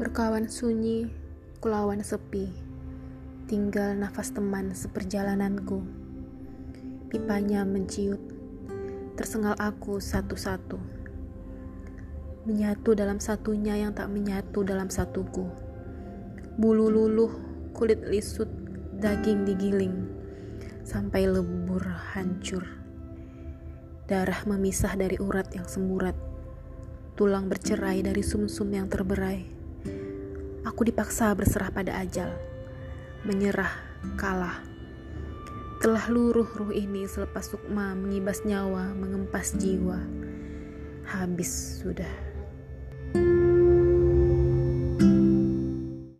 Berkawan sunyi, kulawan sepi, tinggal nafas teman seperjalananku. Pipanya menciut, tersengal aku satu-satu. Menyatu dalam satunya yang tak menyatu dalam satuku. Bulu luluh, kulit lisut, daging digiling, sampai lebur hancur. Darah memisah dari urat yang semburat, tulang bercerai dari sumsum -sum yang terberai Aku dipaksa berserah pada ajal, menyerah, kalah. Telah luruh ruh ini selepas sukma mengibas nyawa, mengempas jiwa. Habis sudah.